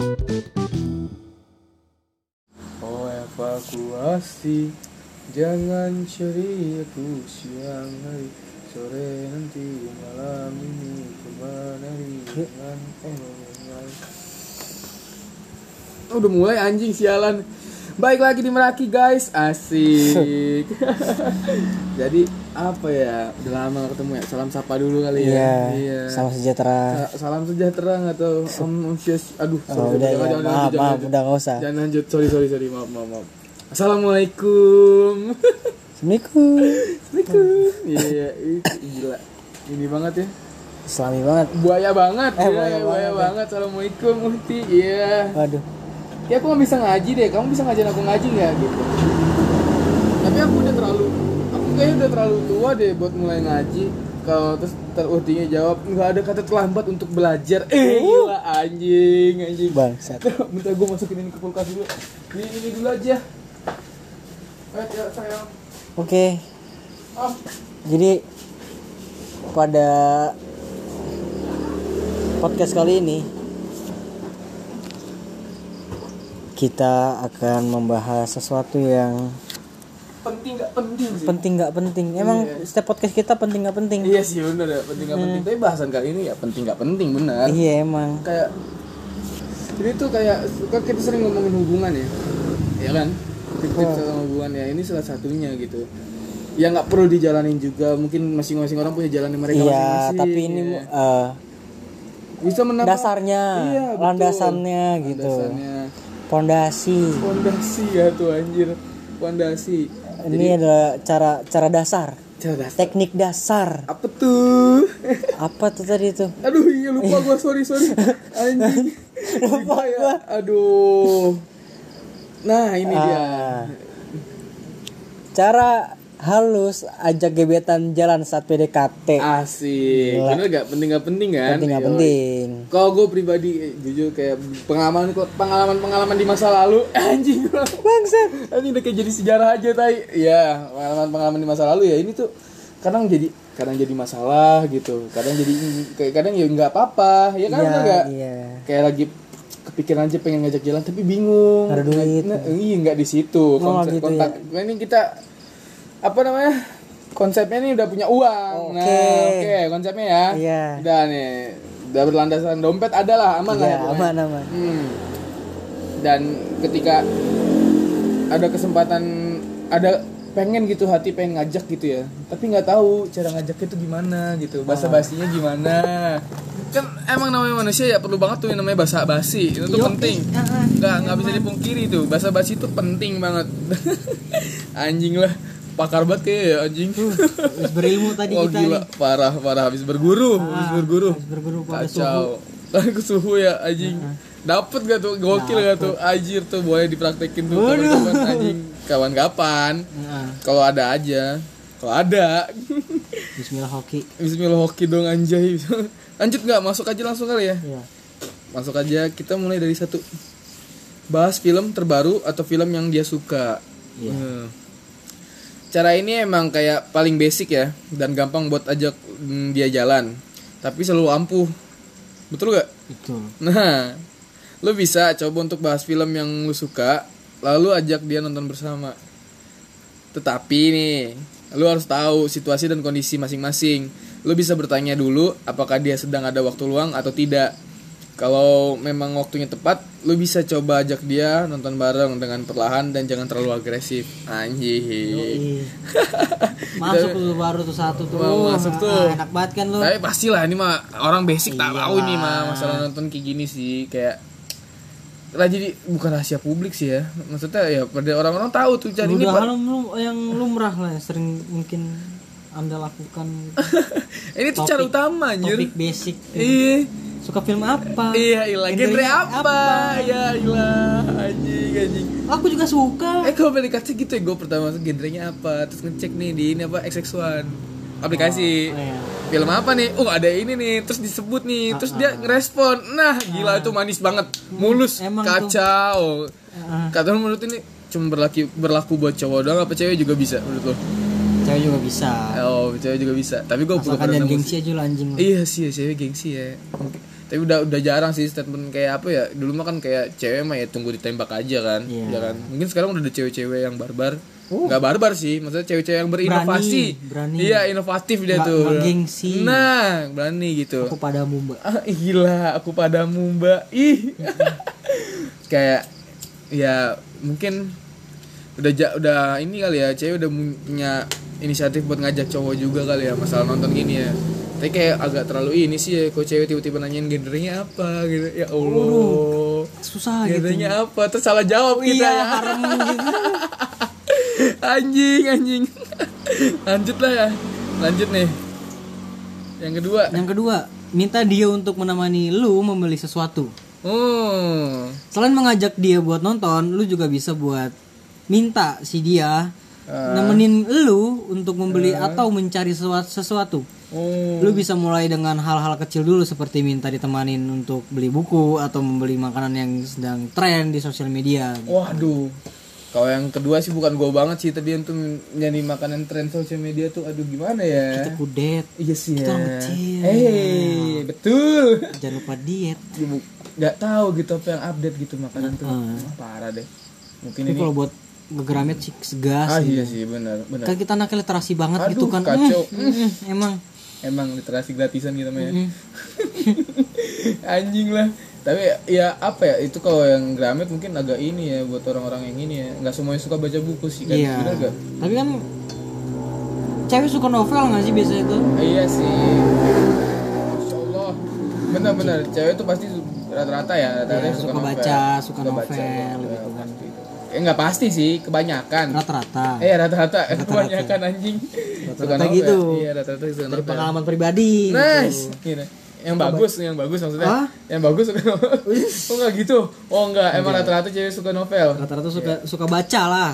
Oh evakuasi Jangan cari aku siang hari. Sore nanti malam ini Ke mana dengan orang lain Udah mulai anjing sialan Baik lagi di Meraki guys Asik Jadi apa ya Udah lama gak ketemu ya Salam sapa dulu kali ya Iya. Salam sejahtera. Sa- Salam sejahtera nggak tahu Om Syes Aduh Oh, udah ya. Maaf, maaf, udah nggak usah. Jangan lanjut, sorry sorry sorry, maaf maaf maaf. Assalamualaikum. Assalamualaikum. Assalamualaikum. Iya, itu gila. Ini banget ya. Islami banget. Buaya banget. Eh, ya, buaya buaya, banget ya. banget. Assalamualaikum Muhti. Iya. Waduh. Ya aku nggak bisa ngaji deh. Kamu bisa ngajarin aku ngaji nggak gitu? Tapi aku udah terlalu, aku kayaknya udah terlalu tua deh buat mulai ngaji. Kalau terus terutinya jawab nggak ada kata terlambat untuk belajar. Eh gila anjing anjing. Bangsat. Bentar gue masukin ini ke kulkas dulu. Ini ini dulu aja. Eh ya sayang. Oke. Oh, Jadi pada podcast kali ini kita akan membahas sesuatu yang penting nggak penting sih? penting nggak penting. Emang Iya. setiap podcast kita penting nggak penting? Iya sih bener ya penting nggak penting. Tapi bahasan kali ini ya penting nggak penting benar. Iya emang. Kayak ini tuh kayak suka kita sering ngomongin hubungan ya, ya kan? Tips-tips tentang hubungan ya ini salah satunya gitu. Ya nggak perlu dijalanin juga. Mungkin masing-masing orang punya jalan mereka Iya, masing-masing. tapi ini ya. eh, bisa menambah dasarnya, Iya, betul. landasannya gitu. Landasannya. Pondasi. Fondasi ya tuh anjir. Fondasi. Ini adalah cara cara dasar, Cara dasar. teknik dasar. Apa tuh? Apa tuh tadi tuh? Aduh iya lupa gua sorry sorry anjing lupa ya aduh nah ini dia Ah. Cara halus ajak gebetan jalan saat PDKT. asik Gila. bener gak penting gak penting kan penting Yoi. penting. kalau gue pribadi eh, jujur kayak pengalaman pengalaman pengalaman di masa lalu anjing bangsat anjing udah kayak jadi sejarah aja tai ya pengalaman pengalaman di masa lalu ya ini tuh kadang jadi kadang jadi masalah gitu kadang jadi kayak kadang ya nggak apa-apa ya kan bener nggak iya. kayak lagi kepikiran aja pengen ngajak jalan tapi bingung ada duit. Nah, iya nggak di situ konsep gitu kontak ini kita apa namanya? Konsepnya ini udah punya uang. Oke. nah oke. konsepnya ya. Iya. udah nih udah berlandasan dompet ada lah aman lah Iya, ya aman aman. Hmm. dan ketika ada kesempatan ada pengen gitu hati pengen ngajak gitu ya. Tapi nggak tahu cara ngajaknya itu gimana gitu bahasa basinya gimana. Kan emang namanya manusia ya perlu banget tuh yang namanya bahasa basi itu tuh Yo, penting. ah, nggak nggak bisa dipungkiri tuh bahasa basi itu penting banget. Anjing lah pakar banget kayak ya anjing. Habis berilmu tadi oh kita gila. nih. parah parah. Habis berguru habis Ah, berguru. habis berguru pada kacau. Ke suhu ya anjing. Dapet gak tuh? Gokil gak tuh? Anjir tuh boleh dipraktekin tuh kawan-kawan anjing kawan kapan? Nah, kalau ada aja. Kalau ada. Bismillah hoki. Bismillah hoki dong anjay. Lanjut nggak masuk aja langsung kali ya? Iya. masuk aja. Kita mulai dari satu. Bahas film terbaru atau film yang dia suka? Iya. Hmm. Cara ini emang kayak paling basic ya dan gampang buat ajak mm, dia jalan tapi selalu ampuh betul gak Itu. Nah, lu bisa coba untuk bahas film yang lu suka, lalu ajak dia nonton bersama. Tetapi nih, lu harus tahu situasi dan kondisi masing-masing. Lu bisa bertanya dulu apakah dia sedang ada waktu luang atau tidak. Kalau memang waktunya tepat, lu bisa coba ajak dia nonton bareng dengan perlahan dan jangan terlalu agresif. Anjing. Masuk tuh baru tuh satu tuh. Mau masuk tuh. Ah, enak banget kan lu. Tapi pastilah ini mah orang basic tak Iyalah. tahu ini mah masalah nonton kayak gini sih kayak lah jadi bukan rahasia publik sih ya maksudnya ya pada orang-orang tahu tuh cari ini hal lu- yang lumrah lah yang sering mungkin anda lakukan ini tuh cara utama anjir topik basic iya suka film apa? Iya ilah genre Genrenya apa? Ya ilah anjing anjing. Aku juga suka. Eh kalau PDKT gitu ya gue pertama masuk genrenya apa? Terus ngecek nih di ini apa XX1 aplikasi. Oh, iya. film apa nih? Oh ada ini nih. Terus disebut nih. Terus dia ngerespon. Nah gila itu manis banget. Mulus. Emang tuh. kacau Ah, kata lu menurut ini cuma berlaku berlaku buat cowok doang apa cewek juga bisa menurut lo? Cewek juga bisa. Oh cewek juga bisa. Tapi gue jangan gengsi aja lu anjing. Iya sih cewek gengsi ya tapi udah udah jarang sih statement kayak apa ya dulu mah kan kayak cewek mah ya tunggu ditembak aja kan Iya. ya kan? Mungkin sekarang udah ada cewek-cewek yang barbar. Nggak barbar sih maksudnya cewek-cewek yang berinovasi. berani. iya inovatif dia tuh. gengsi. nah berani gitu. Aku padamu mbak ah gila aku padamu mbak ih. Kayak ya mungkin udah ja, udah ini kali ya cewek udah punya inisiatif buat ngajak cowok juga kali ya masalah nonton gini ya tapi kayak agak terlalu ini sih ya kok cewek tiba-tiba nanyain gendernya apa gitu. Ya allah. Susah gitu. Gendernya apa? Terus salah jawab kita iya ya. harem gitu. Anjing anjing. Lanjut lah ya. Lanjut nih. Yang kedua. Yang kedua minta dia untuk menemani lu membeli sesuatu. Oh selain mengajak dia buat nonton lu juga bisa buat minta si dia Ah. nemenin lu untuk membeli atau mencari sesuatu, sesuatu oh lu bisa mulai dengan hal-hal kecil dulu seperti minta ditemanin untuk beli buku atau membeli makanan yang sedang tren di sosial media Waduh. Kalau yang kedua sih bukan gue banget sih tadi untuk nyanyi makanan tren sosial media tuh aduh gimana ya? kita kudet Iya sih kita ya. orang kecil. Eh, betul. jangan lupa diet Gak tahu gitu apa yang update gitu makanan tuh. Wah, parah deh. Mungkin tapi ini kalau buat ngegeramet sih segas Ah iya sih benar, benar. kan kita anak literasi banget Aduh, gitu kan kacau. Mm, mm, emang Emang literasi gratisan gitu mah ya. Mm. Anjing lah. Tapi ya apa ya itu kalau yang Gramet mungkin agak ini ya buat orang-orang yang ini ya. Nggak semuanya suka baca buku sih kan. iya Bener gak? tapi kan cewek suka novel nggak sih biasanya tuh Iya sih. Masya Allah. Benar-benar cewek tuh pasti rata-rata ya, rata-rata Iya, suka, suka novel. baca, suka novel, baca, gitu kan. pasti. Eh nggak pasti sih, kebanyakan. rata-rata Eh rata-rata, kebanyakan anjing. Rata-rata gitu. Iya rata-rata suka dari novel. pengalaman pribadi Nice. gitu. Gini. Yang bagus, yang bagus maksudnya. Hah? Yang bagus suka novel. Oh enggak gitu. Oh enggak, emang rata-rata cewek suka novel. rata-rata suka suka baca lah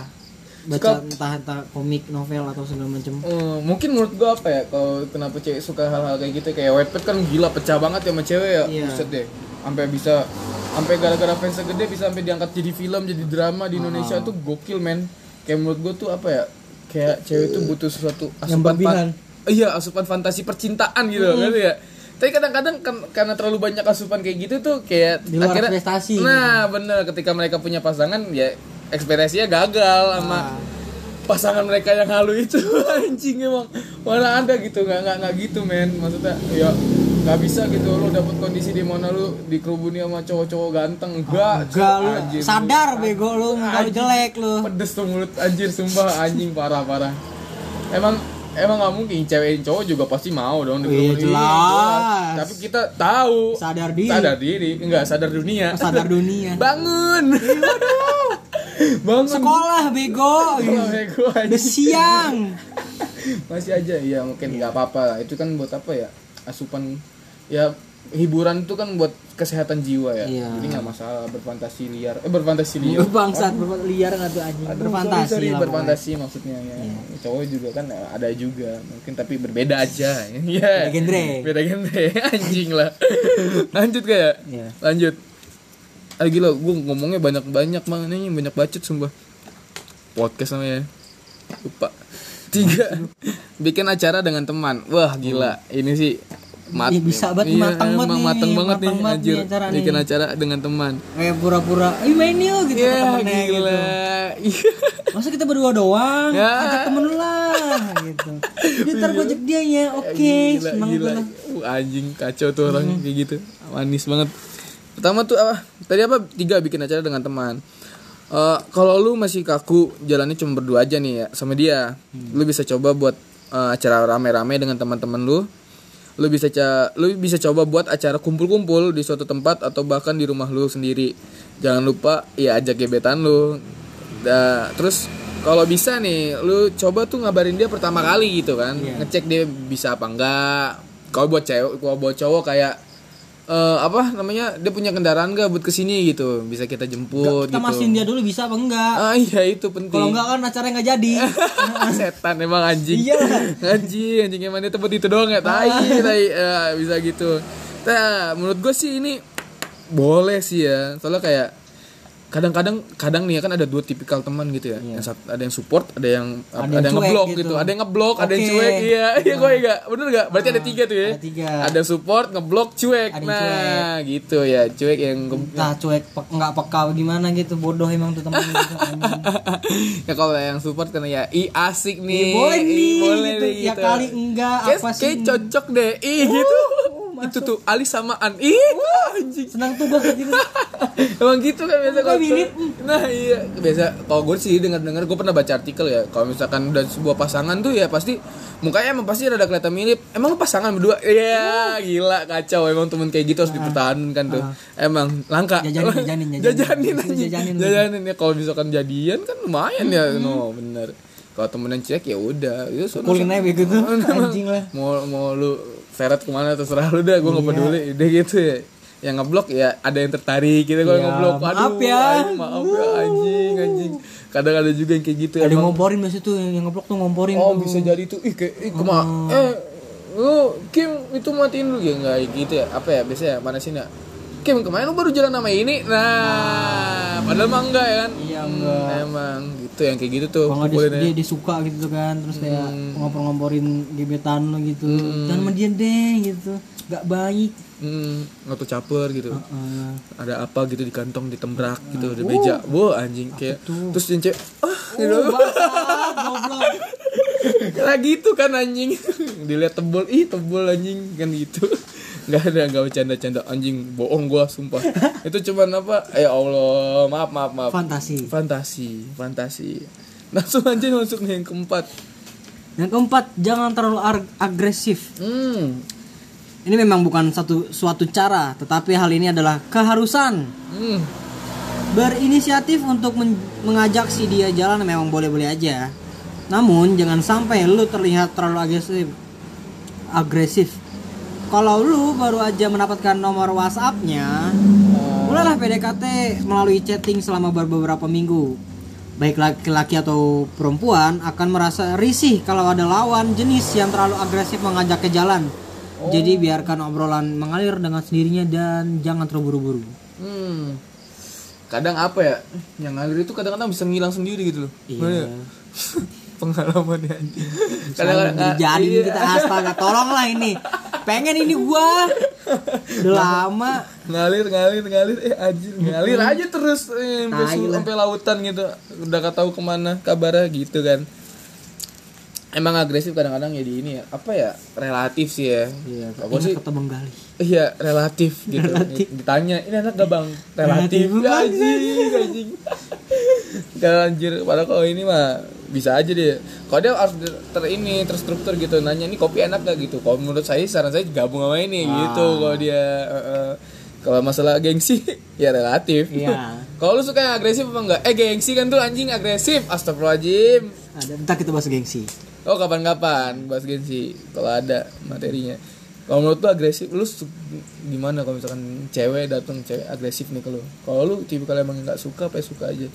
baca Suka- entah entah komik novel atau segala macam. Hmm, mungkin menurut gua apa ya kalau kenapa cewek suka hal-hal kayak gitu kayak Wattpad kan gila pecah banget ya sama cewek ya. Iya. buset deh sampai bisa sampai gara-gara fans gede bisa sampai diangkat jadi film jadi drama di Indonesia tuh gokil men. Kayak menurut gua tuh apa ya kayak cewek tuh butuh sesuatu Yang asupan fan- iya asupan fantasi percintaan gitu kan ya? Tapi kadang-kadang kan karena terlalu banyak asupan kayak gitu tuh kayak Di luar ekspektasi gitu. nah bener ketika mereka punya pasangan ya ekspektasinya gagal sama Ah. pasangan mereka yang halu itu anjing emang. Mana ada gitu nggak nggak nggak gitu men. Maksudnya ya nggak bisa gitu. Lo dapet kondisi di mana lu dikerubuni sama cowok-cowok ganteng. Enggak enggak lu anjir. sadar bego lu Anjing. jelek lu. pedes tuh mulut anjir sumpah anjing parah parah. Emang emang nggak mungkin cewek cowok juga pasti mau dong Iya, dikerubuni. jelas. tapi kita tahu. Sadar diri. Sadar diri enggak sadar dunia. Sadar dunia. Bangun bangun. Sekolah bego. Sekolah, bego, udah siang. Masih aja ya mungkin nggak apa-apa lah. Itu kan buat apa ya? Asupan ya hiburan itu kan buat kesehatan jiwa ya. Iya. jadi nggak masalah berfantasi liar. Eh berfantasi liar. Bangsat berbuat liar nggak tuh anjing? Aduh, berfantasi sorry, sorry, berfantasi maksudnya ya. Iya. cowok juga kan ada juga. Mungkin tapi berbeda aja. Ya Beda genre. beda genre. Anjing lah. Lanjut kayak Iya. lanjut ah gila gue ngomongnya banyak banyak banget ini banyak bacot sumpah. Podcast namanya. Lupa. Tiga. Bikin acara dengan teman. Wah gila. Ini sih mat Ih, bisa banget, Iya, matang banget nih, matang banget nih matang anjir. nih acara nih. bikin acara dengan teman. Kayak pura-pura ayo main yuk gitu ke ya temennya gitu. gila. Masa kita berdua doang? Ya. ajak temen lu lah gitu. Ntar gue ajak dia ya. Oke gila, seneng gila. gue lah Uh, anjing kacau tuh orang kayak gitu. Manis banget pertama tuh apa tadi apa tiga bikin acara dengan teman. Eh, kalau lu masih kaku jalannya cuma berdua aja nih ya sama dia. Lu bisa coba buat eh, acara rame-rame dengan teman-teman lu. Lu bisa ca lu bisa coba buat acara kumpul-kumpul di suatu tempat atau bahkan di rumah lu sendiri. Jangan lupa ya ajak gebetan lu. Da- terus kalau bisa nih lu coba tuh ngabarin dia pertama kali gitu kan. Iya. ngecek dia bisa apa enggak. Kalau buat cewek kalau buat cowok kayak eh, apa namanya dia punya kendaraan nggak buat ke sini gitu. Bisa kita jemput kita gitu. mastiin dia dulu bisa apa enggak? Ah iya itu penting. Kalau enggak kan acaranya nggak jadi. Setan emang anjing. Iya. anjing anjing emang dia tempat itu doang ya? Tai tai. Eh, bisa gitu. Nah menurut gue sih ini boleh sih ya. Soalnya kayak kadang-kadang kadang nih ya kan ada dua tipikal teman gitu ya. Yang satu, ada yang support ada yang Ada ada, yang yang cuek ngeblok gitu. gitu. ada yang ngeblok ada yang cuek. Iya iya. gue enggak. Bener enggak? Berarti ada tiga tuh ya? ada tiga. ada support ngeblok cuek. Ada nah gitu ya. Cuek yang entah cuek pe- nggak peka gimana gitu. Bodoh emang tuh temen gitu ya kalau yang support karena ya ih asik nih. Ih, boleh ih, nih boleh gitu. nih ya gitu. kali enggak apa sih? kayak cocok deh ih gitu itu tuh Ali samaan ih anjing senang tuh gue gitu Emang gitu kan biasa kalau mirip. Nah iya biasa kalau gue sih dengar dengar gue pernah baca artikel ya kalau misalkan udah sebuah pasangan tuh ya pasti mukanya emang pasti rada kelihatan mirip. Emang lu pasangan berdua? Iya gila kacau emang temen kayak gitu harus dipertahankan tuh. Emang langka. Ah. Jajanin, jajanin, jajanin. jajanin jajanin. Jajanin ya kalau misalkan jadian kan lumayan ya. No bener. Kalau temenan cek ya udah itu sono- kulin aja gitu anjing lah mau mau lu seret ke mana terserah lu dah gue nggak Iya. peduli udah gitu ya yang ngeblok ya ada yang tertarik gitu kalau Iya, ngeblok maaf ya. anjing, maaf ya anjing anjing kadang ada juga yang kayak gitu ada yang ngomporin biasanya tuh yang ngeblok tuh ngomporin oh tuh. bisa jadi tuh ih kayak ih kema Oh. eh lu Kim itu matiin lu ya nggak gitu ya apa ya biasanya manasin ya Kim kemarin lu baru jalan sama ini. Nah padahal mah enggak ya kan? Iya, Hmm, enggak. emang gitu yang kayak gitu tuh kalau dia, dia, dia suka gitu kan. Terus kayak Hmm. ngompor-ngomporin gebetan lo gitu. Jangan sama dia deh gitu. Nggak baik. Hmm, tuh caper gitu. Heeh. ada apa gitu di kantong ditembrak gitu di meja. wow anjing kayak tuh? terus yang cewek ah gitu. Oh, bangsat, goblok. lah gitu kan anjing. Dilihat tebel ih tebel anjing kan gitu nggak ada nggak bercanda-canda. Anjing bohong gua sumpah. Itu cuman apa? Ya Allah maaf maaf maaf. Fantasi. Fantasi fantasi. Langsung aja masuk nih yang keempat. Yang keempat jangan terlalu agresif. Hmm. Ini memang bukan satu suatu cara tetapi hal ini adalah keharusan. Hmm. Berinisiatif untuk men- mengajak si dia jalan memang boleh-boleh aja. Namun jangan sampai lu terlihat terlalu agresif agresif kalau lu baru aja mendapatkan nomor WhatsApp-nya mulailah PDKT melalui chatting selama beberapa minggu baik laki-laki atau perempuan akan merasa risih kalau ada lawan jenis yang terlalu agresif mengajak ke jalan jadi biarkan obrolan mengalir dengan sendirinya dan jangan terburu-buru Hmm. Kadang apa ya? Yang ngalir itu kadang-kadang bisa ngilang sendiri gitu loh. Iya. Pengalaman ya anjing. Kadang jadi iya. kita astaga tolonglah ini pengen ini gua udah lama ngalir ngalir ngalir eh anjir ngalir aja terus eh, sampai, lautan gitu udah gak tahu ke mana kabarnya gitu kan emang agresif kadang-kadang ya di ini ya apa ya relatif sih ya iya gua sih kata menggali iya relatif gitu ditanya ini anak gak bang relatif, Relatif. anjing kalau anjir padahal kalau ini mah bisa aja deh kalau dia harus ter, ini terstruktur gitu nanya ini kopi enak gak gitu kalau menurut saya saran saya gabung sama ini gitu kalau dia eh. kalau masalah gengsi ya relatif Iya. kalau lu suka yang agresif apa enggak eh gengsi kan tuh anjing agresif astagfirullahaladzim ada entar kita bahas gengsi Oh kapan-kapan bahas gengsi kalau ada materinya. Kalau menurut lu agresif, lu su- gimana kalau misalkan cewek datang cewek agresif nih ke lu? Kalau lu tipikal emang nggak suka apa ya suka aja?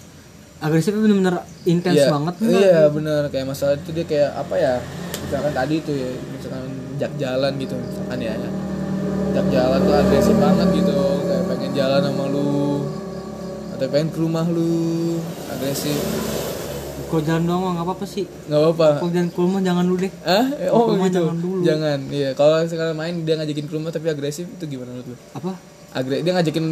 Agresifnya bener-bener intens Iya, banget? Iya benar kayak masalah itu dia kayak apa ya? Misalkan tadi tuh ya, misalkan jak jalan gitu misalkan ya. Jak jalan tuh agresif banget gitu, kayak pengen jalan sama lu atau pengen ke rumah lu agresif kalau jalan doang nggak apa-apa sih nggak apa-apa kalau jalan keluar mah jangan dulu deh Ah, eh, oh Rumah gitu. jangan dulu. Jangan. Iya, kalau sekarang main dia ngajakin ke rumah tapi agresif itu gimana menurut lu? apa Agre dia ngajakin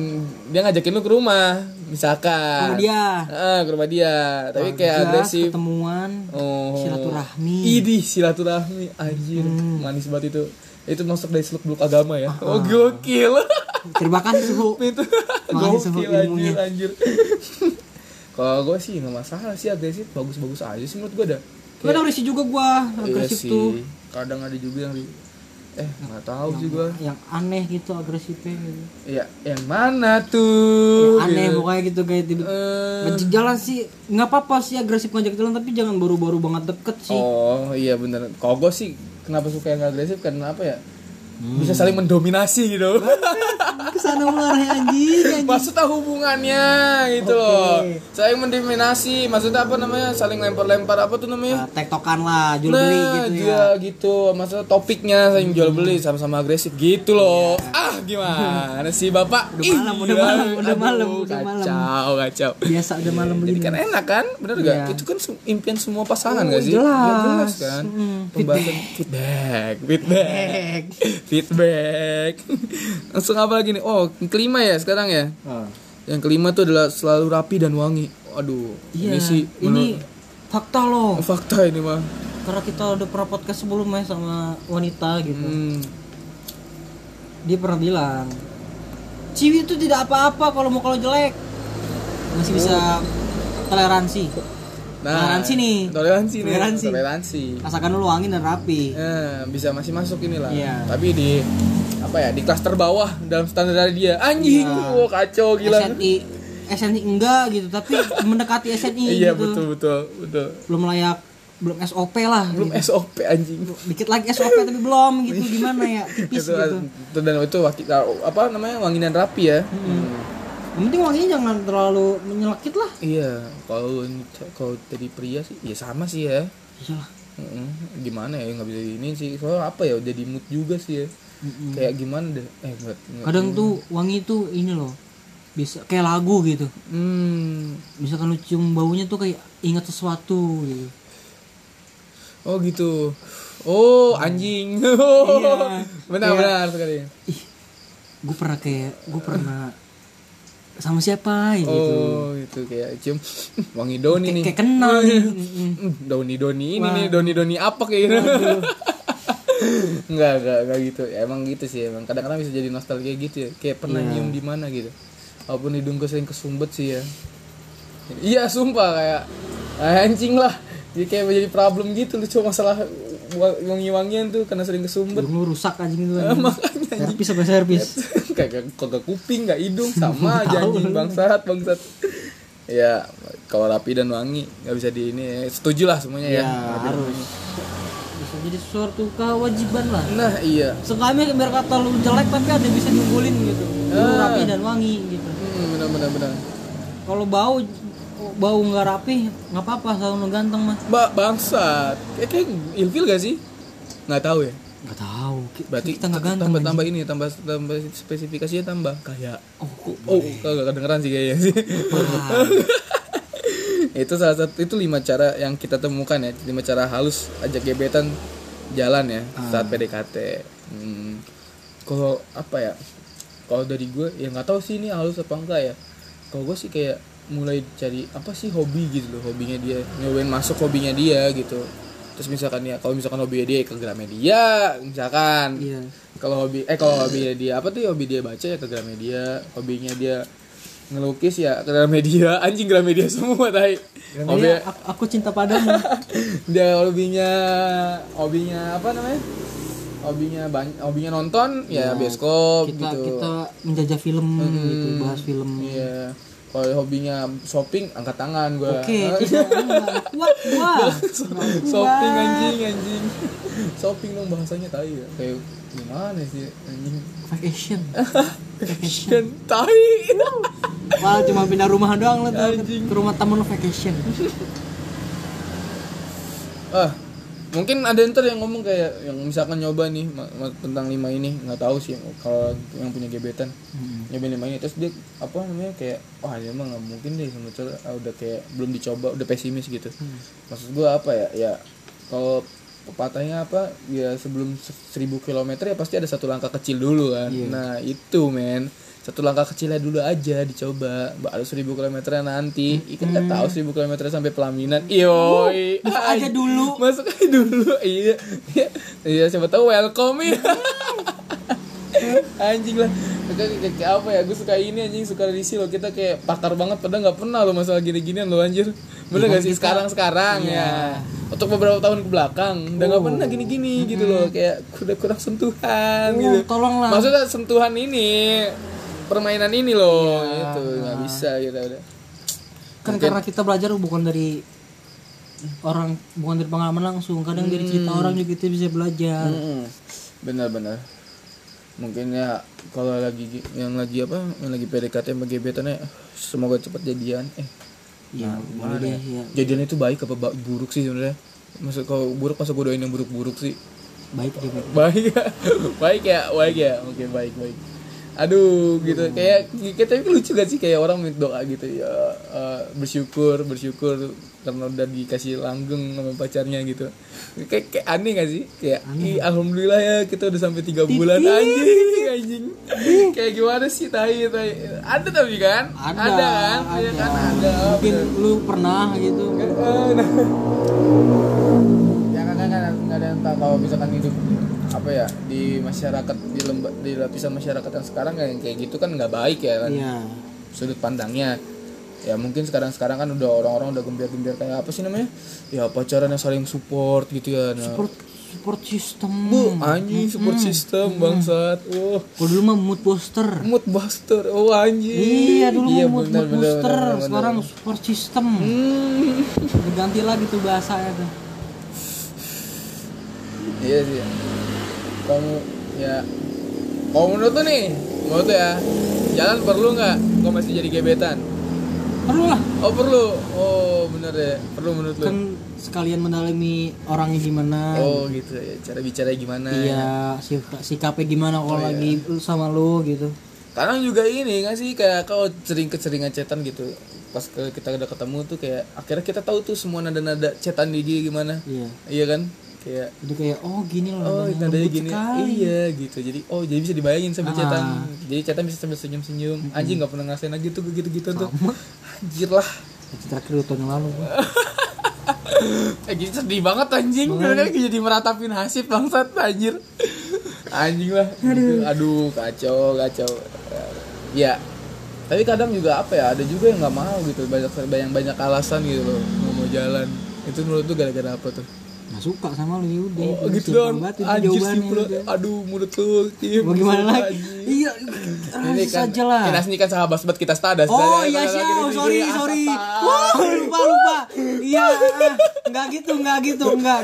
dia ngajakin lu ke rumah, misalkan. Rumah dia. Ah, ke rumah dia. Tapi kayak agresif. ketemuan Oh. silaturahmi. Idih, silaturahmi. Anjir, Hmm. manis banget itu. Itu masuk dari seluk beluk agama ya. Ah. Oh, gokil. terima kasih suhu itu gokil anjir, anjir. Kalau gue sih nggak masalah sih agresif, bagus-bagus aja sih menurut gue dah. kadang risih juga gua agresif iya sih. tuh Kadang ada juga yang eh nggak tahu sih gue. yang aneh gitu agresifnya gitu. Iya, yang mana tuh? Yang aneh Gitu. pokoknya gitu kayak tiba Eh, ngajak jalan sih nggak apa-apa sih agresif ngajak jalan tapi jangan baru-baru banget deket sih oh iya bener. Kalau gue sih kenapa suka yang agresif karena apa ya? Bisa saling mendominasi gitu. Ke sana mengarah anjing, anjing. maksudnya hubungannya gitu Oke. loh saling mendominasi maksudnya apa namanya? Saling lempar-lempar apa tuh namanya? Nah, tektokan lah, jual nah beli gitu dia ya. gitu. Maksudnya topiknya saling jual beli sama-sama agresif gitu loh. Ah gimana sih bapak? Udah malam, Ih, udah malam, udah malam, udah malam. kacau. Kacau Biasa udah malam jadi begini. kan enak kan? Bener gak Iya. itu kan impian semua pasangan Oh, gak sih? Jelas. Ya, jelas kan? Mm, pembahasan feedback feedback. Feedback langsung apa lagi nih oh yang kelima ya sekarang ya Oh. yang kelima tuh adalah selalu rapi dan wangi aduh Iya, ini sih ini menurut- fakta loh. fakta ini mah Karena kita udah pernah podcast sebelumnya sama wanita gitu. hmm. Dia pernah bilang, Ciwi itu tidak apa-apa kalau mau kalau jelek. Masih bisa toleransi. Toleransi nih. toleransi nih Toleransi. toleransi Rasakan dulu wangi dan rapi. Eh, bisa masih masuk inilah Iya. tapi di apa ya di kelas terbawah dalam standar dari dia anjing Iya. wah kacau gila SNI SNI enggak gitu, tapi mendekati SNI iya gitu. betul betul betul Belum layak belum SOP lah. belum gitu. SOP anjing Dikit lagi SOP tapi belum gitu. Gimana ya? Tipis itu, gitu. itu dan itu wakil apa namanya wangi dan rapi ya Yang penting wanginya jangan terlalu menyelekit lah. iya kalau kalau dari pria sih ya sama sih ya Iyalah. Mm-mm. gimana ya nggak bisa ini sih soalnya apa ya udah di mood juga sih ya kayak gimana deh eh enggak, enggak. Kadang tuh wangi tuh ini loh. Bisa kayak lagu gitu. hmm Misalkan lu cium baunya tuh kayak ingat sesuatu gitu. oh gitu oh anjing Iya. benar Kayak- benar sekali Ih, gue pernah kayak gue pernah sama siapa gitu. oh itu kayak cium wangi doni nih kayak kenal nih. Hmm, doni doni ini Wah. nih doni doni apa kayak gitu Enggak, enggak, enggak gitu. Ya, emang gitu sih, emang kadang-kadang bisa jadi nostalgia gitu ya. Kayak pernah Iya. nyium di mana gitu. Walaupun hidung gue sering kesumbet sih ya. Iya, sumpah kayak anjing lah. Jadi kayak menjadi problem gitu lu cuma masalah wa- wangi-wangian tuh karena sering kesumbet. Lu rusak anjing itu. Makanya anjing. Servis sampai servis. Kayak kagak kuping, enggak hidung sama aja anjing bangsat, bangsat. Ya, kalau rapi dan wangi nggak bisa di ini ya. Setuju lah semuanya ya. Ya, harus. Bisa jadi suatu kewajiban lah. Nah, iya. Sekali biar kata lu jelek tapi ada yang bisa diunggulin gitu. Lu Ah. rapi dan wangi gitu. Hmm, benar benar benar. Kalau bau bau nggak rapi nggak apa-apa selalu lu ganteng mah. Mbak bangsat. Kayak kayak ilfil gak sih? Nggak tahu ya. Nggak tahu. Berarti kita nggak ganteng. tambah tambah ini tambah tambah spesifikasinya tambah kayak Oh, kok oh kagak kedengeran sih kayaknya sih. itu salah satu itu lima cara yang kita temukan ya lima cara halus ajak gebetan jalan ya Ah. saat PDKT. Hmm. Kalau apa ya? Kalau dari gue ya nggak tahu sih ini halus apa enggak ya. Kalau gue sih kayak mulai cari apa sih hobi gitu loh hobinya dia nyobain masuk hobinya dia gitu terus misalkan ya kalau misalkan hobinya dia ke Gramedia misalkan. Iya. kalau hobi eh kalau hobinya dia apa tuh hobi dia baca ya ke Gramedia hobinya dia ngelukis ya ke Gramedia anjing Gramedia semua tai. Hobi aku, aku cinta padamu. dia hobinya hobinya apa namanya? Hobinya banyak hobinya nonton ya, Ya, bioskop kita gitu. kita menjajah film gitu, bahas film. iya kalau hobinya shopping angkat tangan gua Oke, kuat gua. shopping anjing anjing shopping dong bahasanya tai ya kayak gimana sih anjing Vacation. vacation tai Wah, cuma pindah rumah doang lo tuh Anjing. ke rumah temen lo vacation. ah mungkin ada ntar yang ngomong kayak yang misalkan nyoba nih tentang lima ini nggak tahu sih kalau yang punya gebetan. Nyobain lima ini terus dia apa namanya kayak wah dia mah nggak mungkin deh sama cewek ah, udah kayak belum dicoba udah pesimis gitu. Maksud gua apa ya ya kalau pepatahnya apa ya sebelum se- seribu kilometer ya pasti ada satu langkah kecil dulu kan. Iya. nah itu men satu langkah kecilnya dulu aja dicoba. Baru seribu kilometer nanti. Ikan nggak tahu seribu kilometer sampai pelaminan. Iyo masuk aja dulu. masuk aja dulu. Iya. Iya iya siapa tahu welcome ya. Anjing lah. Kayak, kayak, apa ya? Gue suka ini anjing suka risi lo kita kayak pakar banget. Padahal nggak pernah lo masalah gini-ginian lo anjir. Bener Iya, gak sih? sekarang sekarang Iya. ya. Untuk beberapa tahun ke belakang udah nggak Oh. pernah gini-gini gitu loh. Kayak udah kurang sentuhan Oh, gitu. tolonglah. maksudnya sentuhan ini permainan ini loh Iya. itu nggak bisa gitu udah. Kan Mungkin- karena kita belajar bukan dari orang bukan dari pengalaman langsung. Kadang dari cerita orang juga kita bisa belajar. Mm-mm. benar-benar mungkin ya kalau lagi yang lagi apa yang lagi PDKT sama gebetannya semoga cepat jadian. Eh Iya, boleh deh ya. jadian itu baik apa buruk sih sebenarnya? Maksud kalau buruk masa gue doain yang buruk-buruk sih? Baik deh. baik. baik ya? Baik ya? Baik ya? Oke baik baik aduh gitu. Kayak kayak tapi lucu gak sih? Kayak orang minta doa gitu ya eh, bersyukur bersyukur karena udah dikasih langgeng sama pacarnya gitu. Kayak, kayak aneh gak sih? Kayak "Ih, alhamdulillah ya kita udah sampai tiga bulan. Anjing anjing. Kayak gimana sih? Tai tai. Ada tapi kan? Ada, kan? Iya kan? ada. Mungkin lu pernah gitu. Eh, nah. ya kan kalau misalkan hidup apa ya di masyarakat di lemba, di lapisan masyarakat yang sekarang yang kayak gitu kan nggak baik ya kan Iya. sudut pandangnya ya mungkin sekarang sekarang kan udah orang-orang udah gembir-gembir kayak apa sih namanya ya pacaran yang saling support gitu ya nah. Support support system. bu anjing support system bangsat wah Kalau dulu mah mood booster. mood buster oh anjing Iya dulu mah mood, bener, mood bener, booster. bener, bener, Sekarang bener. support system. Hmm. Berganti lagi tuh bahasanya tuh. Iya sih. Kamu ya. Kalau menurut tuh nih, menurut tuh ya, jalan perlu nggak? Kau masih jadi gebetan? Perlu lah. Oh perlu. Oh bener ya, perlu menurut lu. Kan sekalian mendalami orangnya gimana. Oh gitu ya, cara bicara gimana? Iya, sik- sikapnya gimana Oh, kalau iya. lagi lu sama lu gitu. Kadang juga ini nggak sih kayak kau sering keseringan chatan gitu. Pas ke, kita udah ketemu tuh kayak akhirnya kita tahu tuh semua nada-nada chatan di dia gimana. Iya. Iya kan? Kayak Jadi kayak oh gini loh Oh, nadanya gini. sekali. Iya, gitu. Jadi oh, jadi bisa dibayangin sambil Ah. chatan. Jadi chatan bisa sambil senyum-senyum. Anjing nggak pernah ngerasain lagi tuh gitu-gitu tuh. Anjir lah. Itu terakhir dua tahun yang lalu. Eh jadi sedih banget anjing. Karena jadi meratapin hasib bangsat anjir. Anjing lah. Aduh, Aduh kacau, kacau. Ya. Tapi kadang juga apa ya? Ada juga yang nggak mau gitu. Banyak banyak banyak alasan gitu loh. Nggak mau jalan. Itu menurut tuh gara-gara apa tuh? Nggak suka sama lu yaudah. Oh Itu gitu dong. sih udah. Aduh mulut lu. Gimana lagi? Iya, ini kan saja lah. Kita ini kan sahabat sahabat kita stadas. Oh iya siap, sorry sorry. Wah lupa lupa. Iya, ah, nggak gitu nggak gitu nggak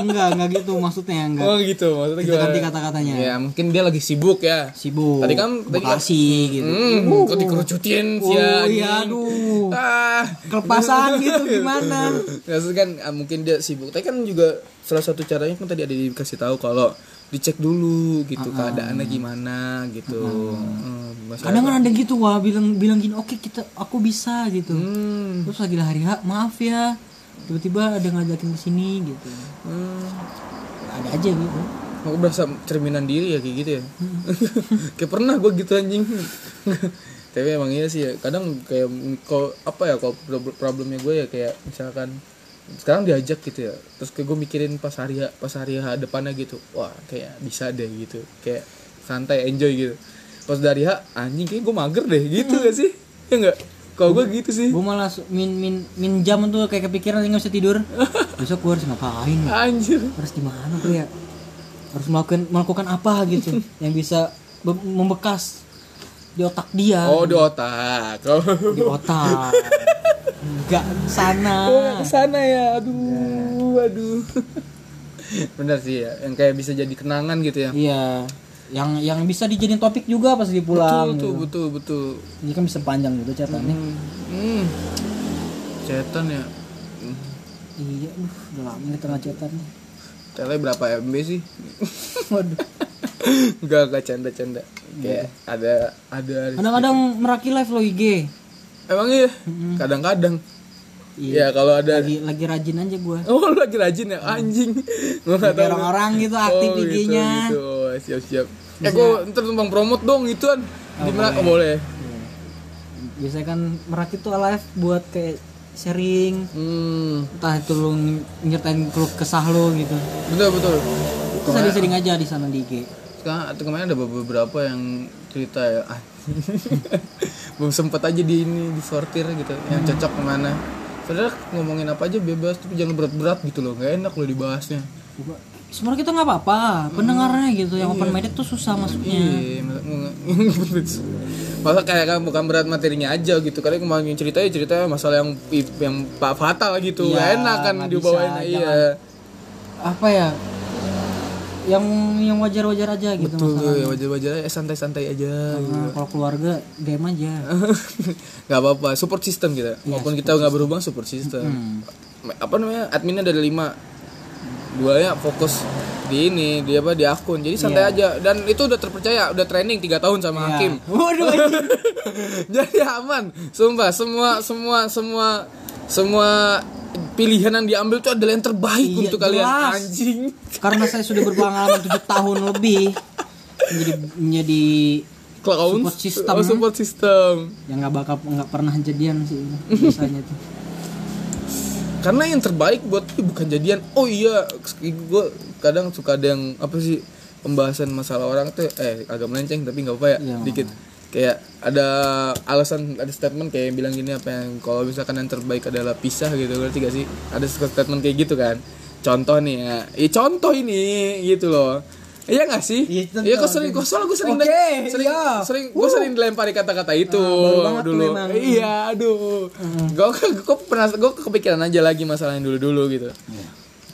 nggak nggak gitu maksudnya nggak. Oh gitu, maksudnya Kita ganti kata-katanya. Ya mungkin dia lagi sibuk ya. Sibuk. Tadi kan- tadi kan- Bekasi gitu. Hmm, kok dikerucutin sih Oh, anjing. iya, aduh. Ah. Kelepasan gitu gimana? Maksudnya kan ah, mungkin dia sibuk. Tapi kan juga salah satu caranya kan tadi ada dikasih tahu kalau dicek dulu gitu keadaannya gimana gitu. Hmm, masalah- Kadang kan ada gitu wah bilang bilang gini oke kita aku bisa gitu. Hmm. Terus lagi hari H maaf ya tiba-tiba ada ngajakin ke sini gitu. Hmm. Ada aja gitu. Aku berasa cerminan diri ya kayak gitu ya. kayak pernah gue gitu anjing. Tapi emang iya sih ya. Kadang kayak kalau apa ya kalau prob- problemnya gue ya kayak misalkan sekarang diajak gitu ya. Terus kayak gue mikirin pas hari pas hari H depannya gitu. Wah, kayak bisa deh gitu. Kayak santai enjoy gitu. Pas dari H anjing kayak gue mager deh gitu gak sih? Ya enggak? Kalau gue gitu sih. Gue malah min min min jam tuh kayak kepikiran nggak bisa tidur. Besok gue harus ngapain? ya? Anjir. Harus di mana tuh ya? Harus melakukan melakukan apa gitu yang bisa be- membekas di otak dia, Oh, di otak. Oh. di otak. Enggak sana. Oh, ke sana ya. Aduh, aduh. Bener sih ya, yang kayak bisa jadi kenangan gitu ya. Iya. Yang yang bisa dijadiin topik juga pas dia pulang. betul, gitu. betul, betul. Ini kan bisa panjang gitu catatannya. Hmm. hmm. Cetan ya. Hmm. Iya, aduh, udah lama nih tengah cetan. Tele berapa MB sih? Waduh. Enggak, enggak canda-canda. Kayak ada ada Kadang-kadang meraki live lo IG. Emang iya? Kadang-kadang. Ya kalau ada Lagi lagi rajin aja gue. Oh, lu lagi rajin ya anjing. Gua enggak tahu. orang-orang gitu aktif oh, IG-nya. Gitu, gitu. Oh, siap-siap. Eh, gua ntar tumpang promote dong ituan. Di mana? Oh, boleh. Biasanya kan Meraki tuh live buat kayak sharing Hmm, entah itu lu nyertain keluh kesah lu gitu. betul betul. Terus sering-sering aja di sana di IG. Sekarang atau kemarin ada beberapa yang cerita ya. ah, Belum sempat aja di ini disortir gitu, yang cocok ke mana. Saudara ngomongin apa aja bebas, tapi jangan berat-berat gitu loh, nggak enak loh dibahasnya. Sebenarnya kita nggak apa-apa, pendengarnya gitu. Yang open minded tuh susah masuknya. Iya, kayak kan bukan berat materinya aja gitu. Kalian kemarin ceritanya cerita masalah yang yang pak fatal gitu, Iya, nggak enak kan dibawain iya. Apa ya? Yang yang wajar-wajar aja gitu betul masalah. ya wajar-wajar aja santai-santai aja gitu. Nah, kalau keluarga game aja. nggak apa-apa support system kita. Walaupun kita nggak berhubung support system. Apa namanya adminnya ada lima. Dua ya fokus di ini dia apa di akun. Jadi santai aja. Dan itu udah terpercaya udah training tiga tahun sama hakim. Waduh. jadi aman. Sumpah semua semua semua semua pilihan yang diambil itu adalah yang terbaik Iya, untuk kalian jelas. anjing Karena saya sudah berpengalaman 7 tahun lebih menjadi menjadi clown Support system. oh, support system yang nggak bakal nggak pernah jadian sih biasanya tuh. karena yang terbaik buat gue bukan jadian oh iya gue kadang suka ada yang apa sih pembahasan masalah orang tuh eh agak melenceng tapi nggak apa ya Iya, dikit kayak ada alasan ada statement kayak yang bilang gini apa yang kalau misalkan yang terbaik adalah pisah gitu ngerti gak sih ada statement kayak gitu kan contoh nih ya Ih, contoh ini gitu loh Iya gak sih? Iya, kok sering, kok soalnya gue sering, Oke, sering, iya. sering, gue sering dilempari kata-kata itu tuh dulu. memang. Iya, aduh. Gue gue pernah gue kepikiran aja lagi masalah yang dulu-dulu gitu.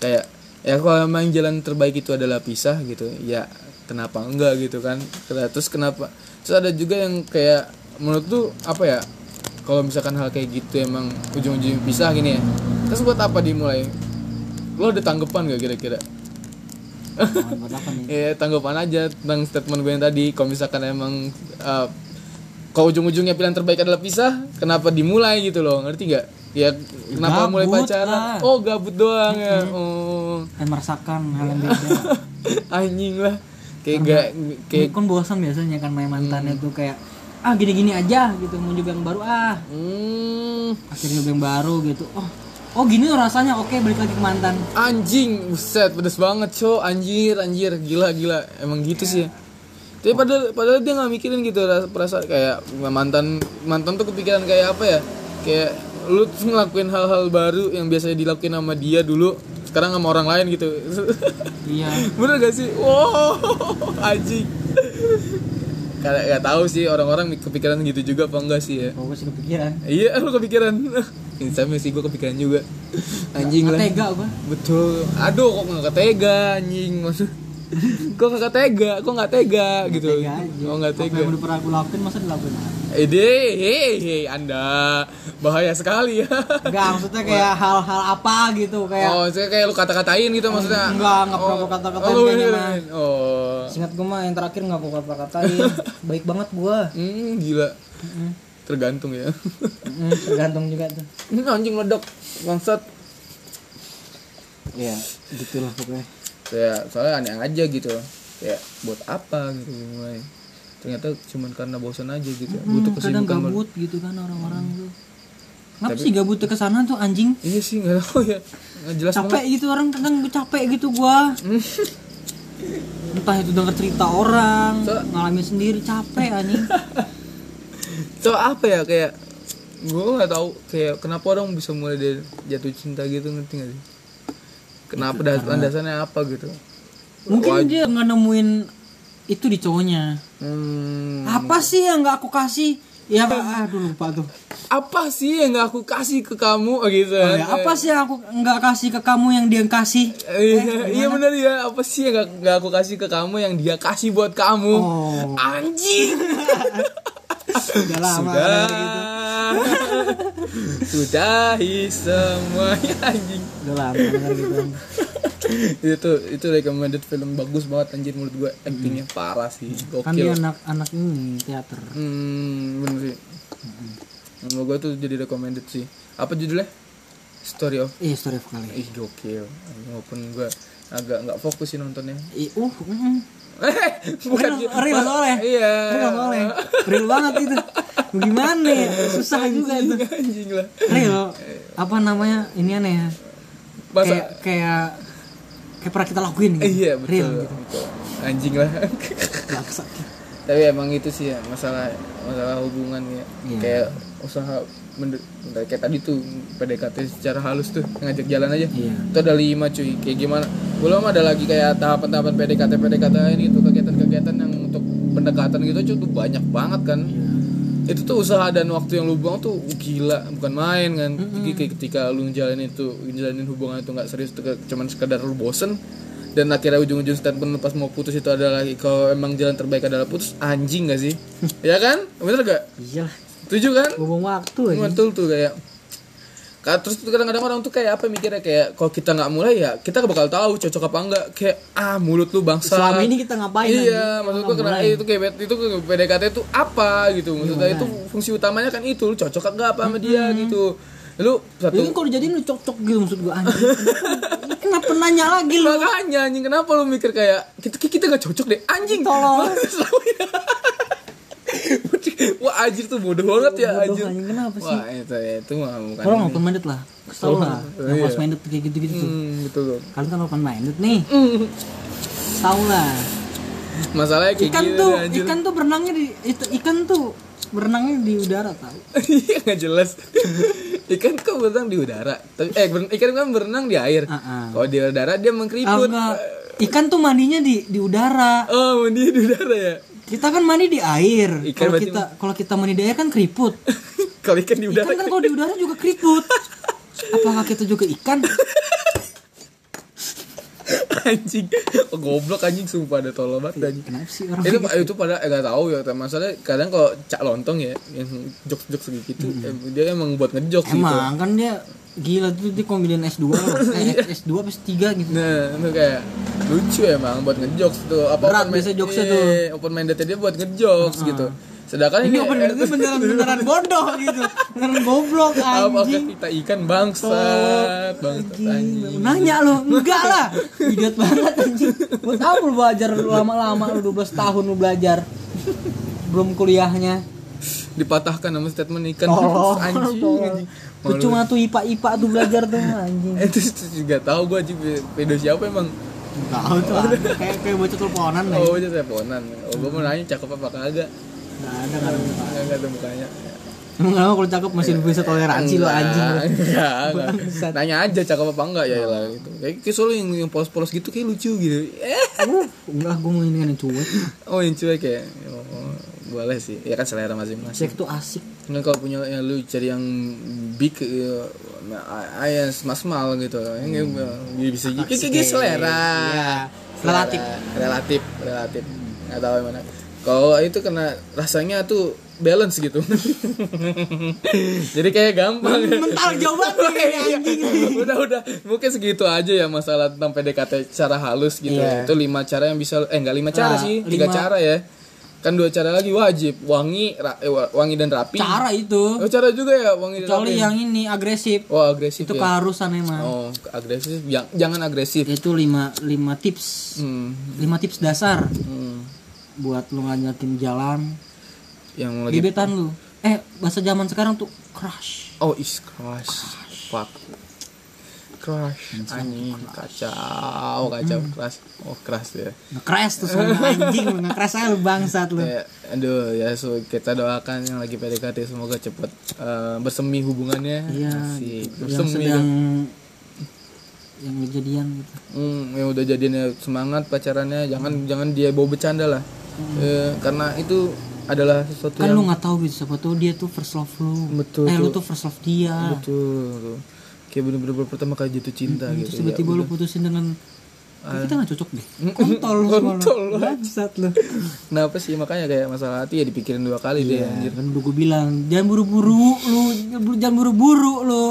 Kayak ya kalau memang jalan terbaik itu adalah pisah gitu, ya kenapa enggak gitu kan? Terus kenapa? Terus ada juga yang kayak menurut tuh apa ya? Kalau misalkan hal kayak gitu emang ujung-ujungnya pisah gini ya. Terus buat apa dimulai? Lo ada tanggapan gak kira-kira? Nah, buat apa nih? ya tanggapan aja tentang statement gue yang tadi kalau misalkan emang uh, kalau ujung-ujungnya pilihan terbaik adalah pisah kenapa dimulai gitu loh ngerti nggak ya kenapa mulai Gabut pacaran lah. oh gabut doang ya oh Dan merasakan hal yang beda. anjing lah kayak gak kayak kan bosan biasanya kan main mantannya tuh kayak ah gini-gini aja gitu mau juga yang baru ah. Hmm, akhirnya nyoba yang baru gitu. Oh oh gini rasanya. Oke balik lagi ke mantan. Anjing buset pedes banget co anjir anjir. Gila gila. Emang gitu sih ya. tapi padahal padahal dia nggak mikirin gitu ras- perasaan kayak mantan mantan tuh kepikiran kayak apa ya? Kayak lu tuh ngelakuin hal-hal baru yang biasanya dilakuin sama dia dulu sekarang sama orang lain gitu. Iya. Bener gak sih? Wow anjing. Kayak gak tahu sih orang-orang kepikiran gitu juga apa enggak sih ya? Oh gue sih kepikiran. Iya lu kepikiran. Ini sama sih gue kepikiran juga. Anjing Nggak lah. tega gue Betul. Aduh kok nggak tega anjing? Maksud. kok nggak tega? Kok nggak tega gitu? tega aja. Oh nggak apa tega. yang udah pernah aku lakuin masa dilakuin lagi Ede, hei, hei, Anda bahaya sekali ya. enggak maksudnya kayak hal-hal apa gitu kayak Oh, saya kayak lu kata-katain gitu maksudnya. enggak enggak pernah Oh, aku kata-katain oh, kayaknya iya, mah iya. Oh. Singkat gue mah yang terakhir nggak aku kata-katain baik banget gue Hmm, gila. Tergantung ya. Mm, tergantung juga tuh Ini anjing meledak. Bangsat. ya gitulah pokoknya Kayak soalnya aneh aja gitu. Kayak buat apa gitu mulai. Ternyata cuman karena bosan aja gitu. Butuh Hmm, kadang kesibukan baru. gabut gitu kan orang-orang tuh Kenapa sih gabut ke sana tuh anjing? Iya sih nggak tahu ya. Nggak jelas Capek gitu orang kadang capek gitu gua. Entah itu denger cerita orang, So- ngalamin sendiri capek anjing. so apa ya kayak gue nggak tahu kayak kenapa orang bisa mulai dari jatuh cinta gitu ngerti gak sih kenapa das landasannya apa gitu Mungkin dia nggak nemuin itu di cowoknya. hmm, Apa sih yang nggak aku kasih? Ya aduh lupa tuh. apa sih yang gak aku kasih ke kamu Oh, gitu Oh, ya, apa sih yang aku nggak kasih ke kamu yang dia kasih? iya iya benar ya apa sih yang gak, gak aku kasih ke kamu yang dia kasih buat kamu Oh, anjing udah lama sudah gitu. sudahi semuanya anjing Udah lama gitu. itu itu recommended film bagus banget anjir menurut gue actingnya parah sih Kan dia gokil anak-anak ini teater. hmm bener sih menurut gue tuh jadi recommended sih apa judulnya story of Iya story of kali. ih gokil walaupun gue agak nggak fokus sih nontonnya Ih, uh, mm, bukan real, gitu. real soalnya. iya Real soalnya. Real banget itu. Gimana ya? Susah juga itu. anjing lah Real. Apa namanya? Ini aneh ya. masa Kayak kayak kayak pernah kita lakuin gitu. iya betul, Real gitu. betul. anjing lah tapi emang itu sih ya masalah masalah hubungan ya Iya. kayak usaha mende- kayak tadi tuh PDKT secara halus tuh ngajak jalan aja Iya. itu ada lima cuy kayak gimana belum ada lagi kayak tahapan-tahapan PDKT PDKT ini itu kegiatan-kegiatan yang untuk pendekatan gitu cuy tuh banyak banget kan Iya. Itu tuh usaha dan waktu yang lu buang tuh gila bukan main kan. Jadi kayak ketika lu ngejalanin itu ngejalanin hubungan itu nggak serius tuh cuman sekedar lu bosen. Dan akhirnya ujung-ujung statement lu pas mau putus itu adalah kalau emang jalan terbaik adalah putus anjing gak sih? Ya kan? Bener gak Iya setuju kan? Buang waktu aja. betul tuh kayak Ka- terus kadang-kadang orang tuh kayak apa mikirnya kayak kalau kita nggak mulai ya kita bakal tahu cocok apa enggak kayak ah mulut lu bangsa Selama ini kita ngapain iya anjing? maksud Nggak gua kena mulai. itu kayak itu PDKT itu apa gitu maksudnya Iya, itu fungsi utamanya kan itu lu cocok enggak apa sama dia gitu lu satu Ini kalau dijadiin lu cocok gitu maksud gua anjing. Kenapa, kenapa nanya lagi lu? makanya anjing kenapa lu mikir kayak kita kita gak cocok deh anjing Tolong. wah anjir tuh bodoh banget ya anjir anjing, kenapa sih? wah itu itu mah bukan Orang open minded lah. Kesel lah. Oh, Yang iya. close minded kayak gitu-gitu tuh. hmm, betul Kalian kan open minded nih. Tahu lah. masalahnya kayak Ikan gini tuh, anjir. ikan tuh berenangnya di itu ikan tuh berenangnya di udara tahu. Iya nggak jelas. Ikan kok berenang di udara. Tapi eh ikan kan berenang di air. Ah, ah. Kalau di udara dia Ah, mengkeriput. enggak. Ikan tuh mandinya di di udara. Oh, mandi di udara ya. Kita kan mandi di air. Kalau kita kalau kita mandi di air kan keriput. Kalau ikan di udara Ikan kan kalau di udara juga keriput. Apakah kita juga ikan? anjing. Oh, goblok anjing sumpah ada tolol banget anjing. Kenapa sih orang? itu itu pada eh, gak tahu ya masalah kadang kalau cak lontong ya yang jokes jokes gitu eh, dia emang buat ngejokes gitu Emang kan dia gila tuh dia komedian S2 loh. Eh, S2 apa S3 gitu. Nah, itu kayak lucu emang buat ngejokes tuh. Apa Berat biasa jokesnya iya, tuh. Open minded dia buat ngejokes gitu. Sedangkan Ini ini, open minded beneran beneran bodoh gitu. Beneran goblok apakah anjing. kita ikan bangsat, bangsat anjing. Nanya lo, enggak lah. Idiot banget anjing. Buat apa lu belajar lama-lama lu 12 tahun lu belajar. Belum kuliahnya. Dipatahkan sama statement ikan Tolong, anjing. anjing. Lu Malu. cuma tuh IPA-IPA tuh belajar tuh anjing. Itu juga tahu gua anjing pedo siapa emang. Tahu tuh kayak kayak bocah teleponan nih. Oh, itu teleponan. Oh, gua mau nanya cakep apa kagak. Enggak ada enggak ada muka. Enggak ada mukanya. Emang kalau cakep masih bisa toleransi lo anjing. Enggak, enggak. Nanya aja cakep apa enggak ya lah gitu. Kayak kayak soalnya yang, yang polos-polos gitu kayak lucu gitu. Eh. Enggak gue mau ini yang cuek. Oh yang cuek ya oh, Boleh sih Ya kan selera masing-masing tuh asik. Kan kalau punya ya, lu cari yang big ya, Ayah mas-mal gitu Yang hmm. bisa kayak kayak kayak selera. Selera. Relatif. Relatif Relatif Nggak tahu yang mana Kalau itu kena rasanya tuh balance gitu Jadi kayak gampang Mental jauh banget Iya. anjing. udah udah mungkin segitu aja ya masalah tentang PDKT secara halus gitu Iya. itu lima cara yang bisa eh enggak lima cara Ah, sih tiga lima- cara ya kan dua cara lagi wajib wangi ra- eh, wa- wangi dan rapi Cara itu. oh cara juga ya wangi dan Kecuali rapi yang ini agresif. oh agresif Itu ya keharusan emang. oh agresif yang jangan agresif Itu lima lima tips. hmm, Lima tips dasar hmm. buat lu ngajakin jalan yang lagi gebetan lu. Eh, bahasa zaman sekarang tuh crush. oh is crush fuck crush anjing kacau kacau Hmm. crush oh crush ya Nge-crash tuh semua anjing lu nge-crash aja lu bangsat lu. Ya, aduh ya so, kita doakan yang lagi PDKT semoga cepet eh, bersemi hubungannya Iya, Asik, yang sedang yang kejadian gitu. hmm, yang udah jadinya semangat pacarannya jangan jangan dia bawa bercanda lah Eh, karena itu adalah sesuatu Kan yang lu nggak tahu gitu siapa tuh dia tuh first love lu. Betul, Eh lu tuh. tuh first love dia. betul kayak bener-bener pertama kali jatuh cinta Terus gitu Hmm, tiba-tiba ya, lu putusin dengan "Kayak kita nggak cocok deh. Kontol lu kontol lu. Bangsat lu. kenapa sih? Makanya kayak masalah hati ya dipikirin dua kali deh Iya, anjir. kan udah gue bilang jangan buru-buru lu jangan buru-buru lu.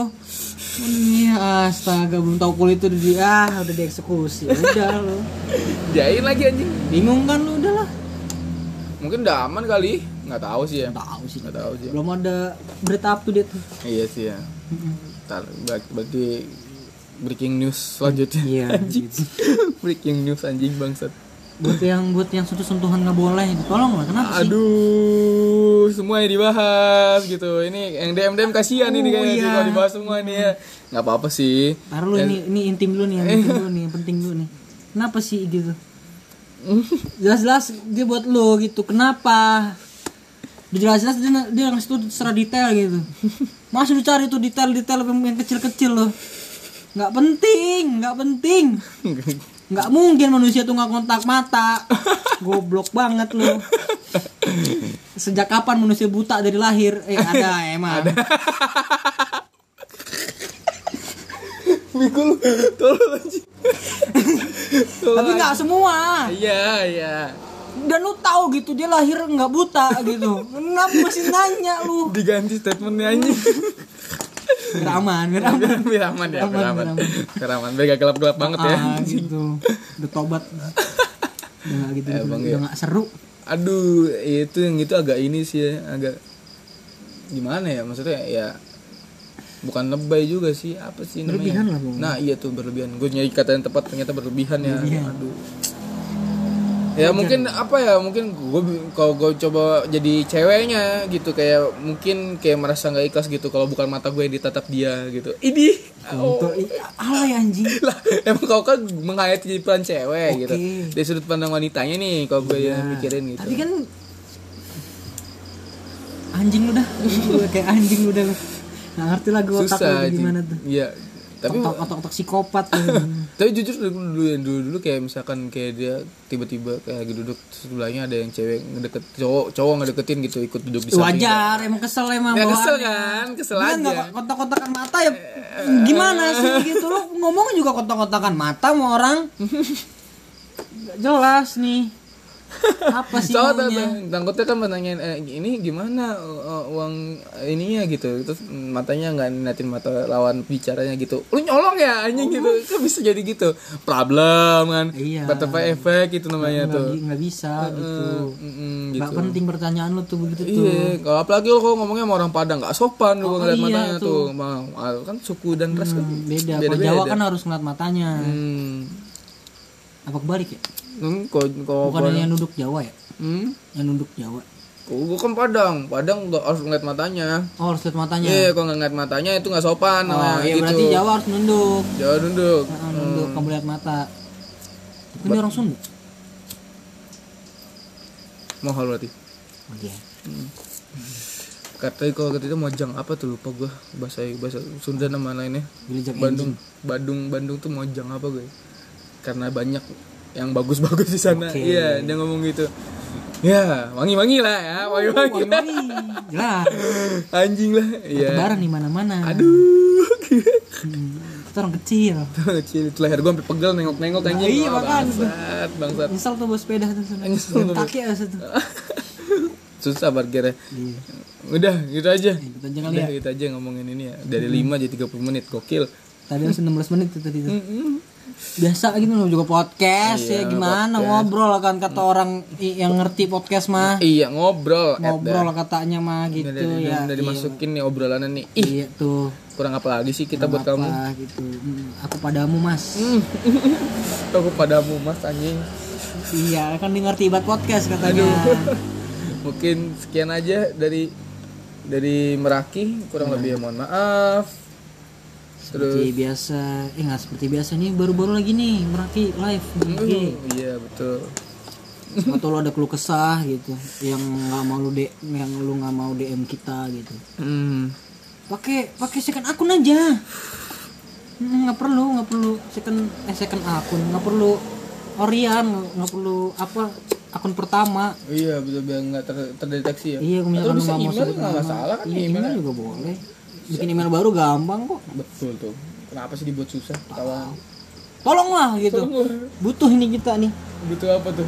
Ini astaga belum tahu kulit itu di ah udah dieksekusi udah lu. Jain lagi anjing. Bingung kan lu udah lah mungkin udah aman kali nggak tahu sih ya. Tahu sih. Nggak tahu sih. Belum ada berita up to date. Iya sih ya. Berarti breaking news selanjutnya. Iya, Anjing. breaking news anjing bangsat. buat yang buat yang sentuh sentuhan nggak boleh gitu tolong lah kenapa sih Aduh, semuanya dibahas gitu. Ini yang DM DM kasihan ini Oh, kayaknya iya. kalau dibahas semua nih ya. Nggak apa-apa sih. Taruh lu ini ini intim dulu nih yang intim dulu nih yang penting dulu nih kenapa sih gitu jelas-jelas dia buat lu gitu kenapa jelas-jelas dia dia ngasih tuh secara detail gitu masih lu cari tuh detail-detail yang, kecil-kecil loh. Nggak penting nggak penting. Nggak mungkin manusia tuh nggak kontak mata. Goblok banget lo sejak kapan manusia buta dari lahir? Eh ada emang. Mikul, tolong. Tapi nggak semua. Iya, iya. Dan lu tahu gitu dia lahir nggak buta gitu. Kenapa masih nanya lu? Diganti statementnya anjing. Biar aman, biar aman. biar aman ya, biar Aman, biar Biar aman, biar gak gelap-gelap banget ya. Ah, gitu. Udah tobat. Udah nggak gitu, Emang udah ya. nggak seru. Aduh, itu yang itu agak ini sih ya, agak gimana ya maksudnya ya bukan lebay juga sih apa sih namanya Berlebihan lah, Bung. nah iya tuh berlebihan gue nyari kata yang tepat ternyata berlebihan ya Berlebihan. aduh ya mungkin apa ya mungkin gue kalau gue coba jadi ceweknya gitu kayak mungkin kayak merasa nggak ikhlas gitu kalau bukan mata gue yang ditatap dia gitu ini oh. Untuk alay anjing. lah emang kau kan menghayati jadi peran cewek gitu Oke. dari sudut pandang wanitanya nih kalau gue yang Nah, mikirin gitu Tapi kan anjing lu dah. Lu kayak anjing lu dah. Nggak ngerti lah gue otak gimana tuh. iya tapi otak otak, otak psikopat. Tapi jujur dulu dulu dulu, dulu kayak misalkan kayak dia tiba-tiba kayak lagi duduk sebelahnya ada yang cewek ngedeket cowok cowok ngedeketin gitu ikut duduk di samping. Wajar, emang kesel emang ya kesel kan kesel aja. nggak kotak-kotakan mata ya gimana sih gitu lo ngomong juga kotak-kotakan mata sama orang. Jelas nih apa sih Soalnya maunya? takutnya kan menanyain eh, ini gimana uh, uang ininya? Gitu. Terus matanya nggak ngeliatin mata lawan bicaranya gitu. Lu nyolong ya anjing gitu. Kan bisa jadi gitu. Problem kan. Iya. butterfly effect itu namanya nggak tuh. nggak bisa gitu. Mm-mm, nggak gitu. penting pertanyaan lo tuh begitu tuh. Iya, kalau apalagi lo kalau ngomongnya sama orang Padang nggak sopan lo Oh, ngeliat iya matanya tuh. tuh. Kan suku dan ras kan. Hmm, beda kalau beda-beda. Jawa kan harus ngeliat matanya. Hmm. Apa kebalik ya? Hmm, kalau kalau bukan yang duduk Jawa ya? Hmm, yang duduk Jawa. Kalau gua kan Padang, Padang nggak harus ngeliat matanya. oh harus lihat matanya? Iya, kalau nggak ngeliat matanya itu nggak sopan oh namanya iya gitu. berarti Jawa harus nunduk. Jawa nunduk. Nah, nunduk kamu lihat mata. Tapi ini orang Sunda? Mahal berarti. oh, iya. Katanya kalau kata itu mojang. Apa tuh? Lupa gua. Bahasa bahasa Sunda nama lainnya. Bandung, Bandung, Bandung tuh mojang apa gue? Karena banyak yang bagus-bagus di sana. Oke. Iya, dia ngomong gitu. Ya, wangi-wangi lah ya, wangi-wangi. Wangi, jelas. Anjing lah. Iya. Lebaran di mana-mana. Aduh. Hmm, orang kecil. Kecil itu leher gue sampai pegel nengok-nengok anjing. iya, Wah, makan. Bangsat, bangsat. Misal tuh bawa sepeda tuh sana. Nyesel tuh. Kaki ya situ. Susah parkirnya. Iya. Udah, gitu aja. Kita aja kali Udah, ya. gitu aja ngomongin ini ya. Dari 5 jadi 30 menit. Gokil. Tadi harus 16 menit tuh tadi tuh. Biasa gitu loh juga podcast Iya, ya gimana ngobrol kan kata orang yang ngerti podcast mah. Iya, ngobrol. Ngobrol katanya mah Gitu, udah, ya. udah iya. dimasukin nih obrolannya nih. Ih, Iya tuh. kurang apa lagi sih kita buat kamu? Apa gitu. Hmm, Aku padamu Mas. Hmm. Aku padamu mas anjing. Iya, kan ngerti ibat podcast katanya. Mungkin sekian aja dari dari Meraki kurang lebih ya mohon maaf. Seperti biasa, eh nggak seperti biasa nih baru-baru lagi nih Meraki live IG. Uh, iya betul. Atau lo ada keluh kesah gitu, yang nggak mau lu de, yang lu nggak mau DM kita gitu. Hmm. Pakai pakai second akun aja. Hmm, nggak perlu nggak perlu second eh second akun nggak perlu Orian nggak perlu apa akun pertama Iya betul biar nggak ter- terdeteksi ya. iya kalau misalkan nggak mau email nggak masalah kan iya, email. email juga boleh bikin email baru gampang kok Betul tuh. Kenapa sih dibuat susah? Kawan. tolonglah gitu Tolong. butuh ini kita nih Butuh apa tuh?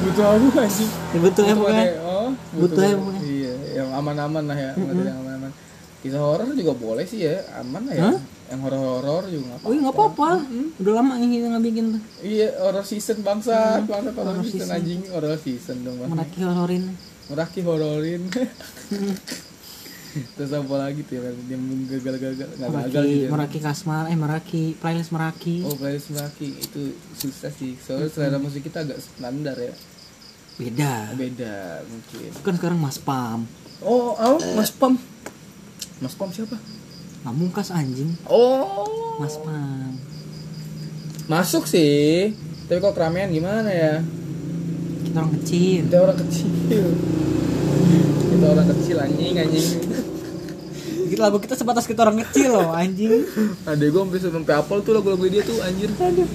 Butuh apa sih? Butuh ya pokoknya ada- Oh, Butuh ya pokoknya. Iya, yang aman-aman lah ya, materi yang aman-aman. Kisah horor juga boleh sih ya, aman lah ya. Yang horor-horor juga nggak oh iya nggak apa-apa udah lama ini kita nggak bikin tuh Iya, horror season bangsa, bangsa horror season anjing, horror season dong meraki hororin Meraki hororin. Terus apa lagi tuh ya, yang gagal-gagal, nggak gagal gitu. ya. meraki kasmar eh meraki playlist meraki Oh, playlist Meraki itu susah sih. Soalnya selera musik kita agak standar ya. beda Beda mungkin. kan sekarang mas pam Oh, oh, Mas Pam. Mas Pam siapa? pamungkas anjing Oh, mas pam masuk sih. Tapi kok keramaian gimana ya? kita orang kecil Kita orang kecil. Kita orang kecil anjing anjing. Gitu lagu kita sebatas kita orang kecil loh anjing Adek gue sampai sampai apel tuh lagu-lagu dia tuh anjir. Aduh.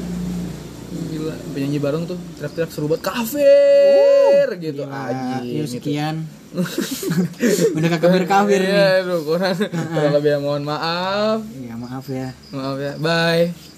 Gila, penyanyi bareng tuh teriak-teriak seru banget kafir gitu Gila, anjing. gitu. sekian udah kakak kafir nih Iya, aduh, kurang kurang lebih mohon maaf. ya maaf ya Maaf ya. Bye.